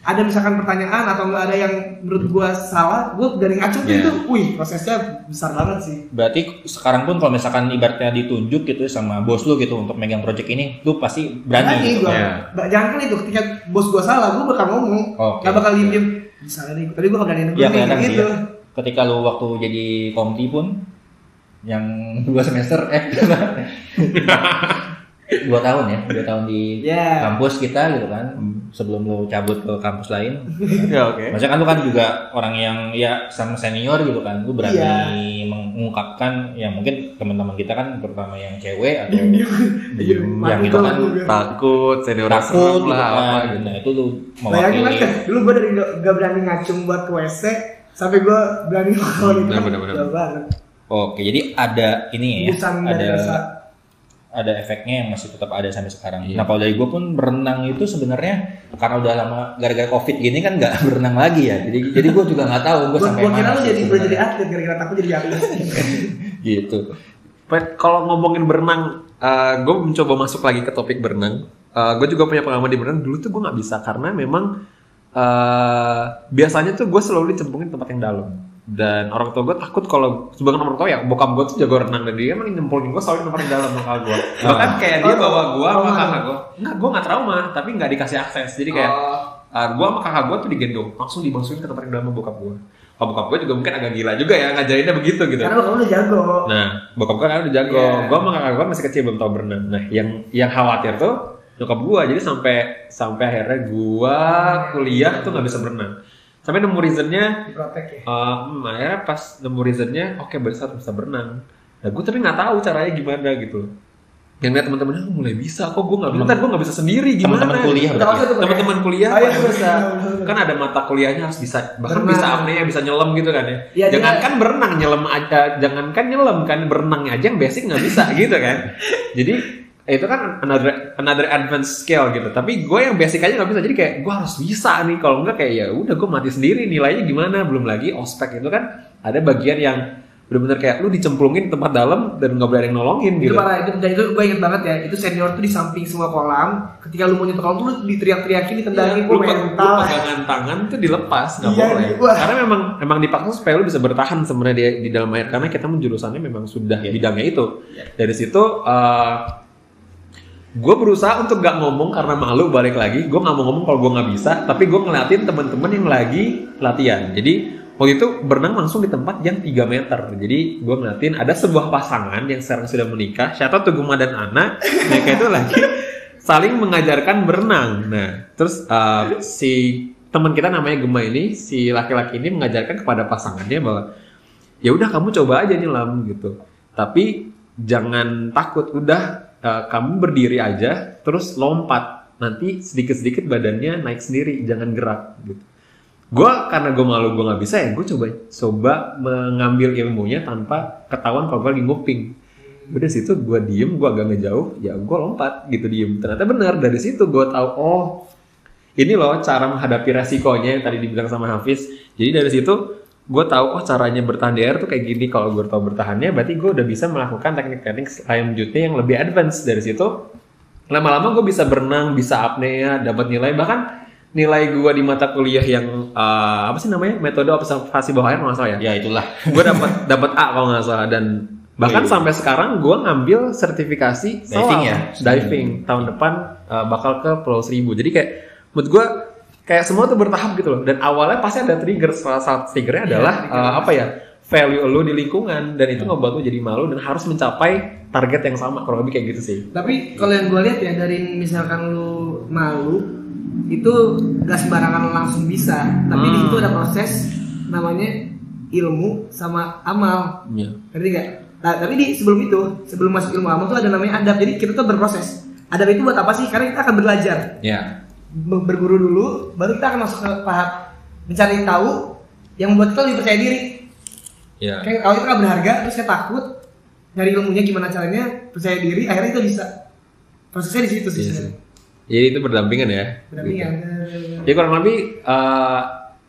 S3: ada misalkan pertanyaan atau nggak ada yang menurut gue salah gue dari ngacung
S2: Iya.
S3: itu wih prosesnya besar banget sih
S1: Berarti sekarang pun kalau misalkan ibaratnya ditunjuk gitu sama bos lu gitu untuk megang project ini, lu pasti berani. gitu.
S3: gue
S2: Iya.
S3: jangan kan itu ketika bos gue salah gue bakal ngomong
S1: Oke.
S3: nggak bakal diem diem salah nih tapi gue nggak berani negur nih
S1: kelihatan sih
S3: gitu
S1: ya. Ketika lu waktu jadi komti pun yang dua semester eh (laughs) (laughs) dua tahun ya dua tahun di
S3: Iya.
S1: kampus kita gitu kan sebelum lu cabut ke kampus lain. (laughs)
S2: Ya oke.
S1: Maksudnya kan lu kan juga orang yang ya sama senior gitu kan lu berani
S3: Iya.
S1: mengungkapkan ya mungkin teman-teman kita kan terutama yang cewek atau
S3: Diem.
S1: diem yang
S3: Malu
S1: gitu kan
S2: takut senior
S1: takut gitu
S2: lah apa
S1: kan
S2: gitu.
S1: Nah itu lu
S3: Bayangin
S1: mewakili.
S3: Kan, dulu gue dari gak, gak berani ngacung buat ke WC sampai gue berani ngomong itu kan
S2: bener, bener,
S3: jauh banget.
S1: oke jadi ada ini ya
S3: Busan
S1: ada ada efeknya yang masih tetap ada sampai sekarang.
S2: Iya.
S1: Nah kalau dari gue pun berenang itu sebenarnya karena udah lama gara-gara covid gini kan nggak (laughs) berenang lagi ya. Jadi jadi gue juga nggak tahu gue sampai
S3: gue kira
S1: mana
S3: lu jadi jadi atlet gara-gara takut jadi atlet. (laughs)
S1: gitu.
S2: Pet, kalau ngomongin berenang, gue mencoba masuk lagi ke topik berenang. gue juga punya pengalaman di berenang. Dulu tuh gue nggak bisa karena memang eh, biasanya tuh gue selalu dicemplungin tempat yang dalam. Dan orang tua gue takut kalau sebagian orang tua ya bokap gue tuh jago renang dan dia emang nyemplungin gue tempat yang dalam kakak gue. Bahkan kayak dia
S3: Oh,
S2: bawa gue sama kakak gue. Enggak, gue nggak trauma, tapi nggak dikasih akses. Jadi kayak
S3: Oh.
S2: gue sama kakak gue tuh digendong, langsung dimasukin ke tempat yang dalam bokap gue. Kalau bokap gue juga mungkin agak gila juga ya ngajarinnya begitu gitu.
S3: Karena lo kamu udah jago.
S2: Nah, bokap gue kan udah jago.
S3: Iya.
S2: Gue sama kakak gue masih kecil belum tahu berenang. Nah, yang yang khawatir tuh nyokap gue. Jadi sampai sampai akhirnya gue kuliah tuh nggak bisa berenang. Sampai nemu reasonnya,
S3: Diprotek ya.
S2: hmm, akhirnya pas nemu reasonnya, oke berarti harus bisa berenang. Nah, gue tapi nggak tahu caranya gimana gitu. yang lihat teman-temannya "Oh, mulai bisa kok gue nggak bisa. Ntar gue nggak bisa sendiri gimana?
S1: Teman-teman kuliah
S3: tuh
S2: teman-teman kuliah.
S3: Betul,
S2: bisa kan ada mata kuliahnya harus bisa bahkan
S3: Berenang.
S2: bisa apnea bisa nyelam gitu kan ya.
S3: Iya,
S2: jangan
S3: dia-
S2: kan berenang nyelam aja jangan kan nyelam kan berenangnya aja yang basic nggak bisa gitu kan. Jadi itu kan another another advanced skill gitu. Tapi gue yang basic aja nggak bisa. Jadi kayak gue harus bisa nih. Kalau enggak kayak ya udah gue mati sendiri. Nilainya gimana? Belum lagi ospek itu kan ada bagian yang bener-bener kayak lu dicemplungin di tempat dalam dan nggak boleh ada yang nolongin
S3: itu
S2: gitu.
S3: parah itu dan itu gue inget banget ya itu senior tuh di samping semua kolam ketika lu mau nyentuh kolam tuh lu diteriak-teriakin ditendangin
S2: lu, pe- lu
S3: mental.
S2: pegangan tangan tuh dilepas nggak
S3: Iya,
S2: boleh.
S3: wah.
S2: karena memang memang dipaksa supaya lu bisa bertahan sebenarnya di, di dalam air. Karena kita menjurusannya memang sudah
S1: Iya.
S2: bidangnya itu. Dari situ gue berusaha untuk gak ngomong karena malu balik lagi. Gue nggak mau ngomong kalau gue nggak bisa tapi gue ngeliatin teman-teman yang lagi latihan. Jadi waktu itu berenang langsung di tempat yang 3 meter. Jadi gue ngeliatin ada sebuah pasangan yang sekarang sudah menikah. Syata tuh Guma dan Ana? Mereka itu lagi (laughs) saling mengajarkan berenang. Nah terus uh, si teman kita namanya Gema ini si laki-laki ini mengajarkan kepada pasangannya bahwa ya udah kamu coba aja nyelam gitu. Tapi jangan takut. Udah uh, kamu berdiri aja terus lompat. Nanti sedikit-sedikit badannya naik sendiri jangan gerak gitu. Gue karena gue malu gue nggak bisa ya gue coba coba mengambil ilmunya tanpa ketahuan kalau gue lagi nguping. Udah situ gue diem gue agak ngejauh ya gue lompat gitu diem. Ternyata benar dari situ gue tahu oh ini loh cara menghadapi resikonya yang tadi dibilang sama Hafiz. Jadi dari situ gue tahu oh caranya bertahan di air tuh kayak gini kalau gue tahu bertahannya berarti gue udah bisa melakukan teknik-teknik selanjutnya yang lebih advance dari situ lama-lama gue bisa berenang bisa apnea dapat nilai bahkan nilai gue di mata kuliah yang uh, apa sih namanya metode observasi bawah air nggak salah ya
S1: Ya itulah. (laughs)
S2: gue dapat dapat A kalau nggak salah dan bahkan
S1: Wih.
S2: sampai sekarang gue ngambil sertifikasi
S1: Diving
S2: selam.
S1: ya?
S2: diving tahun depan uh, bakal ke Pulau Seribu jadi kayak menurut gue kayak semua tuh bertahap gitu loh. Dan awalnya pasti ada trigger salah satu triggernya
S3: Iya,
S2: adalah
S3: trigger
S2: uh, apa ya value lo di lingkungan. Dan itu ngebuat lo jadi malu dan harus mencapai target yang sama kurang lebih kayak gitu sih.
S3: Tapi kalau yang gue lihat ya dari misalkan lu malu itu gak sembarangan langsung bisa. Tapi di
S2: Hmm.
S3: situ ada proses namanya ilmu sama amal.
S2: Iya.
S3: ngerti gak? Nah, tapi di sebelum itu sebelum masuk ilmu amal tuh ada namanya adab. Jadi kita tuh berproses. Adab itu buat apa sih? Karena kita akan belajar.
S2: Ya
S3: Ber- berguru dulu baru kita akan masuk ke tahap mencari tahu yang membuat kita lebih percaya diri.
S2: Ya
S3: kayak kalau kita nggak berharga terus saya takut nyari ilmunya gimana caranya percaya diri akhirnya kita bisa. Prosesnya di situ sih
S2: Iya sih.
S3: sebenarnya
S2: jadi itu berdampingan ya?
S3: Berdampingan.
S2: Ya kurang lebih uh,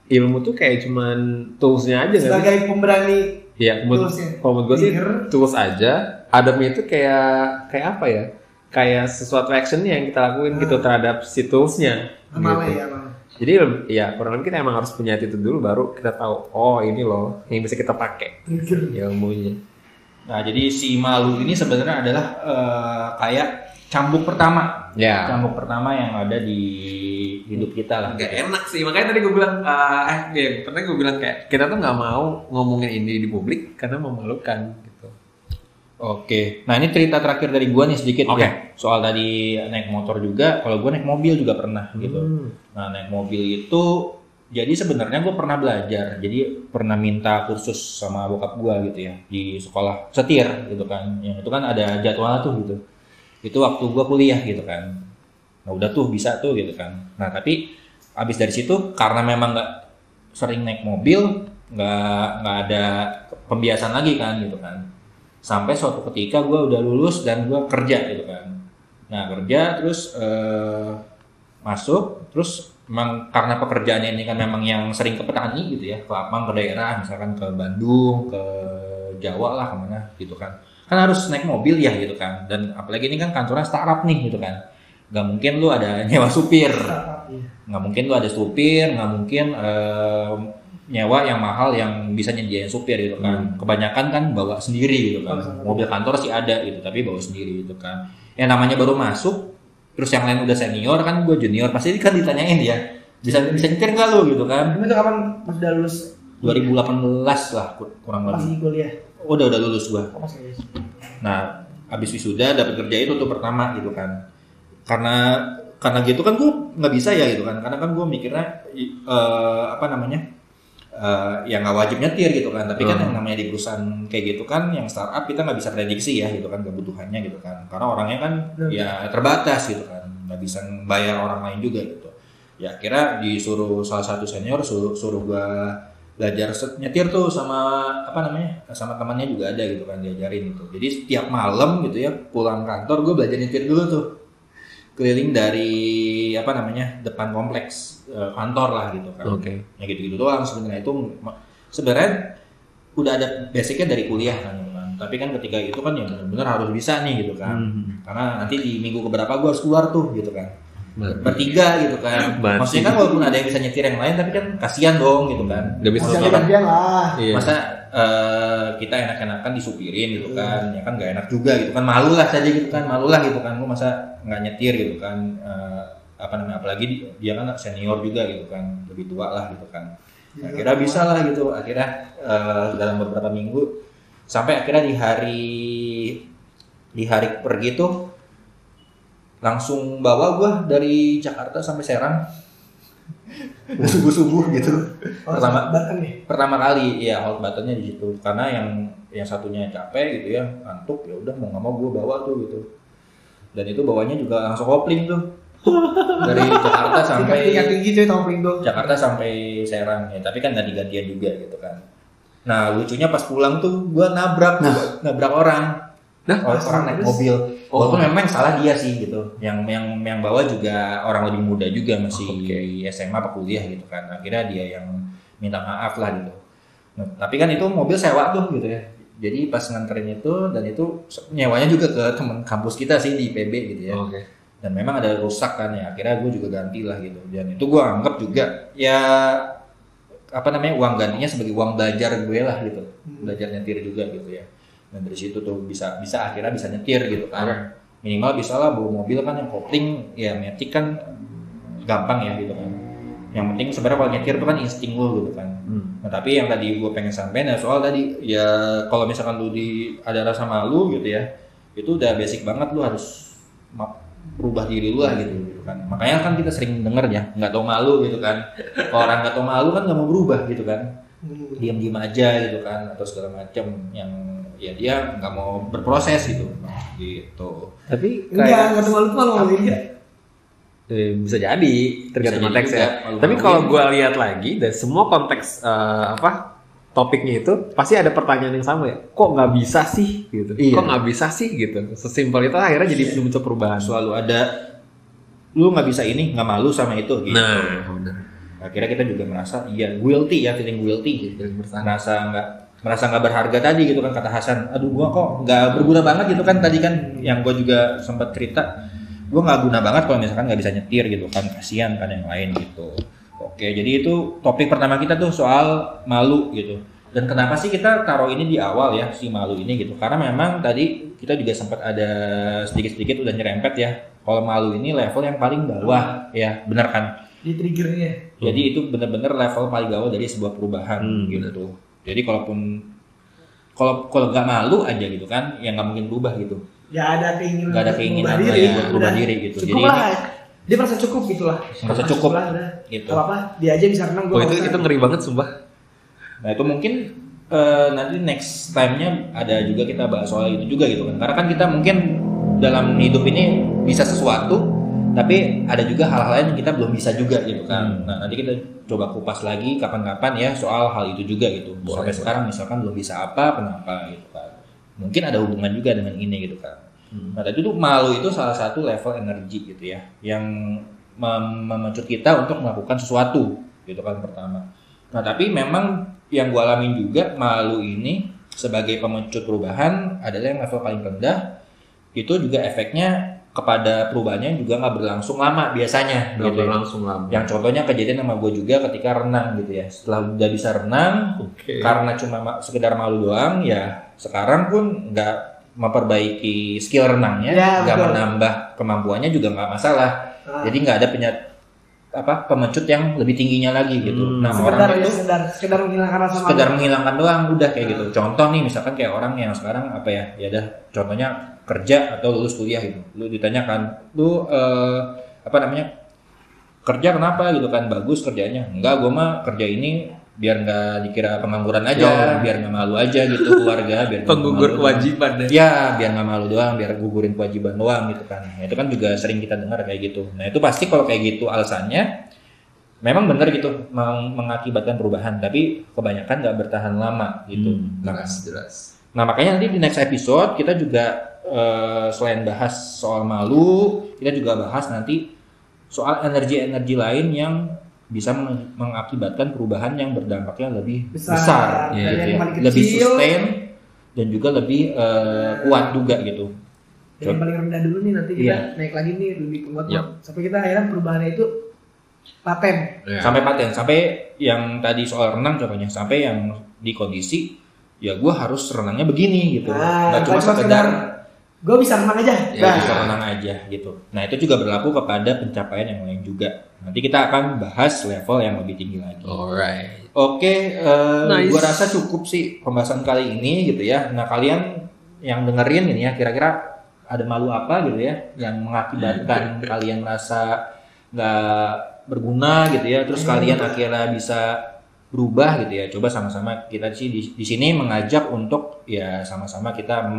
S2: ilmu tuh kayak cuman toolsnya aja
S3: sebagai pemberani
S2: Iya, menurut,
S3: Tools ya?
S2: kalau menurut gue sih tools aja. Adabnya itu kayak kayak apa ya? Kayak sesuatu action yang kita lakuin gitu terhadap si toolsnya.
S3: amalnya
S2: gitu.
S3: ya amal
S2: Jadi ya kurang lebih kita emang harus punya itu dulu baru kita tahu oh ini loh yang bisa kita pakai ilmunya.
S1: Nah, jadi si malu ini sebenarnya adalah eh, kayak cambuk pertama.
S2: Ya.
S1: Cambuk pertama yang ada di hidup kita lah.
S2: Gak enak sih makanya tadi gue bilang eh eh ya, pernah gue bilang kayak kita tuh nggak mau ngomongin ini di publik karena memalukan gitu.
S1: Oke. Nah, ini cerita terakhir dari gua nih sedikit
S2: Oke.
S1: ya. Soal tadi naik motor juga, kalau gua naik mobil juga pernah gitu.
S2: Hmm.
S1: Nah, naik mobil itu jadi sebenarnya gue pernah belajar. Jadi pernah minta kursus sama bokap gua gitu ya di sekolah setir gitu kan. Yang itu kan ada jadwalnya tuh gitu. Itu waktu gua kuliah gitu kan. Nah, udah tuh bisa tuh gitu kan. Nah, tapi abis dari situ karena memang nggak sering naik mobil, nggak nggak ada pembiasan lagi kan gitu kan. Sampai suatu ketika gua udah lulus dan gua kerja gitu kan. Nah kerja terus eh, masuk terus memang karena pekerjaannya ini kan memang yang sering ke petani gitu ya ke lapang ke daerah misalkan ke Bandung ke Jawa lah ke mana gitu kan kan harus naik mobil ya gitu kan dan apalagi ini kan kantornya startup nih gitu kan nggak mungkin lu ada nyewa supir
S3: Iya.
S1: nggak mungkin lu ada supir nggak mungkin eh, nyewa yang mahal yang bisa nyediain supir gitu kan kebanyakan kan bawa sendiri gitu kan mobil kantor sih ada gitu tapi bawa sendiri gitu kan yang namanya baru masuk terus yang lain udah senior kan gue junior pasti kan ditanyain ya bisa bisa nyetir nggak lu gitu kan
S3: itu kapan pas udah lulus
S1: 2018 lah kur- kurang lebih
S3: masih kuliah?
S1: Oh, udah udah lulus gua
S3: Oh, masih.
S1: Nah, habis wisuda dapat kerja itu tuh pertama gitu kan. Karena karena gitu kan gue nggak bisa ya gitu kan. Karena kan gue mikirnya eh, apa namanya? Eh, ya nggak wajib nyetir gitu kan. Tapi kan
S2: Hmm.
S1: yang namanya di perusahaan kayak gitu kan yang startup kita nggak bisa prediksi ya gitu kan kebutuhannya gitu kan. Karena orangnya kan
S3: Hmm.
S1: ya terbatas gitu kan nggak bisa bayar orang lain juga gitu. Ya kira disuruh salah satu senior suruh suruh gua belajar set- nyetir tuh sama apa namanya sama temannya juga ada gitu kan diajarin gitu. Jadi setiap malam gitu ya pulang kantor gue belajar nyetir dulu tuh keliling dari apa namanya depan kompleks eh, kantor lah gitu kan
S2: Oke.
S1: ya gitu gitu doang sebenarnya itu sebenarnya udah ada basicnya dari kuliah kan, tapi kan ketika itu kan ya benar-benar harus bisa nih gitu kan
S2: Hmm.
S1: karena nanti di minggu keberapa gue harus keluar tuh gitu kan. Bertiga gitu kan.
S2: Berarti.
S1: maksudnya kan walaupun ada yang bisa nyetir yang lain tapi kan kasihan dong gitu kan.
S2: Nggak bisa
S1: kan,
S3: gantian lah.
S2: Iya.
S1: masa eh, kita enak-enakan disupirin gitu kan. Ya kan nggak enak juga gitu kan. Malu lah saja gitu kan. Malu lah gitu kan. Lu masa nggak nyetir gitu kan. Eh, apa namanya apalagi di- dia kan senior juga gitu kan. Lebih tua lah gitu kan. Akhirnya bisa lah gitu. Akhirnya eh, dalam beberapa minggu sampai akhirnya di hari di hari pergi tuh langsung bawa gua dari Jakarta sampai Serang. Subuh subuh gitu. (laughs)
S3: Oh,
S1: pertama
S3: nih?
S1: pertama kali ya hold buttonnya di situ. Karena yang yang satunya capek gitu ya ngantuk ya udah mau nggak mau gue bawa tuh gitu. Dan itu bawanya juga langsung kopling tuh. (laughs) Dari Jakarta sampai
S3: tingkat tinggi cuy topling tuh.
S1: Jakarta sampai Serang ya. Tapi kan ganti gantian juga gitu kan. Nah lucunya pas pulang tuh gue nabrak nabrak orang
S2: Nah,
S1: orang, orang naik mobil
S2: Oh.
S1: walaupun memang salah dia sih gitu. Yang yang yang bawa juga orang lebih muda juga masih
S2: Oke.
S1: SMA apa kuliah gitu kan. Akhirnya dia yang minta maaf lah gitu. Nah, tapi kan itu mobil sewa tuh gitu ya. Jadi pas nganterin itu dan itu nyewanya juga ke teman kampus kita sih di IPB gitu ya.
S2: Oke.
S1: dan memang ada rusak kan ya. Akhirnya gue juga ganti lah gitu. Dan itu gue anggap juga ya apa namanya uang gantinya sebagai uang belajar gue lah gitu. Belajar nyetir juga gitu ya dan dari situ tuh bisa bisa akhirnya bisa nyetir gitu kan
S2: Oke.
S1: minimal bisa lah bawa mobil kan yang kopling ya metik kan gampang ya gitu kan yang penting sebenarnya kalau nyetir tuh kan insting lo gitu kan
S2: Hmm.
S1: Nah tapi yang tadi gue pengen sampein ya soal tadi ya kalau misalkan lu di ada rasa malu gitu ya itu udah basic banget lu harus berubah diri lu lah gitu, gitu kan makanya kan kita sering denger ya nggak tau malu gitu kan Kalau orang nggak tau malu kan nggak mau berubah gitu kan
S3: Hmm.
S1: diam diam aja gitu kan atau segala macam yang ya dia nggak mau berproses gitu gitu
S2: Tapi
S3: enggak
S2: kayak
S3: enggak malu tuh malu malu aja
S2: Eh, bisa jadi tergantung
S1: Bisa jadi
S2: konteks
S1: juga,
S2: ya. Tapi kalau gue lihat lagi dari semua konteks eh, apa topiknya itu pasti ada pertanyaan yang sama ya. Kok nggak bisa sih gitu?
S1: Iya.
S2: Kok nggak bisa sih gitu? Sesimpel itu akhirnya jadi bentuk perubahan.
S1: selalu ada lu nggak bisa ini nggak malu sama itu gitu
S2: Nah, benar.
S1: akhirnya kita juga merasa iya guilty ya feeling guilty gitu merasa nggak merasa nggak berharga tadi gitu kan kata Hasan. Aduh gua kok nggak berguna banget gitu kan. Tadi kan yang gua juga sempat cerita gua nggak guna banget kalau misalkan nggak bisa nyetir gitu kan. Kasihan kan yang lain gitu. Oke jadi itu topik pertama kita tuh soal malu gitu. Dan kenapa sih kita taruh ini di awal ya si malu ini gitu? Karena memang tadi kita juga sempat ada sedikit-sedikit udah nyerempet ya kalau malu ini level yang paling bawah ya benar kan?
S3: Di triggernya.
S1: Jadi itu benar-benar level paling bawah dari sebuah perubahan
S2: Hmm,
S1: gitu. Jadi kalaupun kalau kalau nggak malu aja gitu kan, ya nggak mungkin berubah gitu.
S3: nggak ada keinginan
S1: Nggak ada keinginan
S3: berubah
S1: lah
S3: diri,
S1: ya, buat berubah
S3: udah.
S1: diri gitu.
S3: cukup
S1: Jadi
S3: lah dia merasa cukup gitu lah
S1: Merasa cukup,
S3: lah udah
S1: gitu.
S3: Gak apa dia aja bisa renang
S2: Oh itu itu ngeri banget sumpah.
S1: Nah itu mungkin eh, nanti next time-nya ada juga kita bahas soal itu juga gitu kan. Karena kan kita mungkin dalam hidup ini bisa sesuatu, tapi ada juga hal-hal lain yang kita belum bisa juga gitu kan. Nah nanti kita coba kupas lagi kapan-kapan ya soal hal itu juga gitu.
S2: Boleh,
S1: Sampai
S2: boleh.
S1: sekarang misalkan belum bisa apa, kenapa gitu kan. Mungkin ada hubungan juga dengan ini gitu kan. Nah tadi tuh malu itu salah satu level energi gitu ya, yang mem- memecut kita untuk melakukan sesuatu gitu kan pertama. Nah tapi memang yang gue alamin juga malu ini sebagai pemecut perubahan adalah yang level paling rendah itu juga efeknya kepada perubahannya juga nggak berlangsung lama biasanya
S2: Nggak
S1: gitu ya.
S2: berlangsung lama.
S1: Yang contohnya kejadian sama gue juga ketika renang gitu ya. Setelah udah bisa renang,
S2: Oke.
S1: karena cuma ma- sekedar malu doang, ya sekarang pun nggak memperbaiki skill renangnya,
S3: Ya,
S1: nggak
S3: betul.
S1: menambah kemampuannya juga nggak masalah.
S3: Ah.
S1: Jadi nggak ada penyat apa pemecut yang lebih tingginya lagi gitu.
S2: Hmm.
S1: Nah
S3: sekedar
S1: orang
S3: ya
S1: itu
S3: sekedar sekedar menghilangkan rasa malu.
S1: sekedar menghilangkan doang udah kayak gitu. Contoh nih misalkan kayak orang yang sekarang apa ya, ya dah contohnya kerja atau lulus kuliah gitu. Lu ditanyakan, lu eh, apa namanya kerja kenapa gitu kan bagus kerjanya enggak gue mah kerja ini biar nggak dikira pengangguran aja, biar nggak malu aja gitu keluarga, biar nggak
S2: Penggugur
S1: malu
S2: kewajiban deh.
S1: Ya, biar nggak malu doang, biar gugurin kewajiban doang gitu kan. Nah, itu kan juga sering kita dengar kayak gitu. Nah, itu pasti kalau kayak gitu alasannya memang benar gitu meng- mengakibatkan perubahan, tapi kebanyakan nggak bertahan lama gitu. Nah,
S2: Jelas, jelas.
S1: Nah makanya nanti di next episode kita juga eh, selain bahas soal malu, kita juga bahas nanti soal energi-energi lain yang bisa meng- mengakibatkan perubahan yang berdampaknya lebih
S3: Besar.
S1: besar, gitu ya.
S3: paling
S1: lebih
S3: kecil.
S1: sustain dan juga lebih eh, kuat juga gitu.
S3: Dari yang paling rendah dulu nih nanti kita
S1: Iya.
S3: naik lagi nih lebih kuat
S2: Yap.
S3: sampai kita akhirnya perubahannya itu paten.
S2: Ya.
S1: Sampai paten, sampai yang tadi soal renang contohnya, sampai yang di kondisi ya gue harus renangnya begini gitu,
S3: Nah,
S1: nggak cuma sekedar
S3: gue bisa renang aja.
S1: ya
S3: Nah,
S1: bisa renang aja gitu. Nah itu juga berlaku kepada pencapaian yang lain juga. Nanti kita akan bahas level yang lebih tinggi lagi.
S2: Alright.
S1: Oke, eh,
S2: Nice.
S1: gua rasa cukup sih pembahasan kali ini gitu ya. Nah kalian yang dengerin ini ya, kira-kira ada malu apa gitu ya, yang mengakibatkan (laughs) kalian merasa nggak berguna gitu ya, terus kalian akhirnya bisa berubah gitu ya. Coba sama-sama kita sih di, di sini mengajak untuk ya sama-sama kita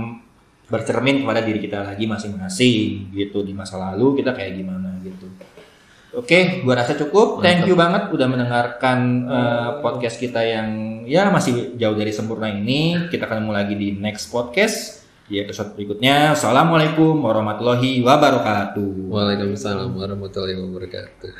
S1: bercermin kepada diri kita lagi masing-masing gitu di masa lalu kita kayak gimana gitu. Oke, gua rasa cukup. Thank you banget udah mendengarkan eh, podcast kita yang ya masih jauh dari sempurna ini. Kita ketemu lagi di next podcast di episode berikutnya. Assalamualaikum warahmatullahi wabarakatuh.
S2: Waalaikumsalam warahmatullahi wabarakatuh.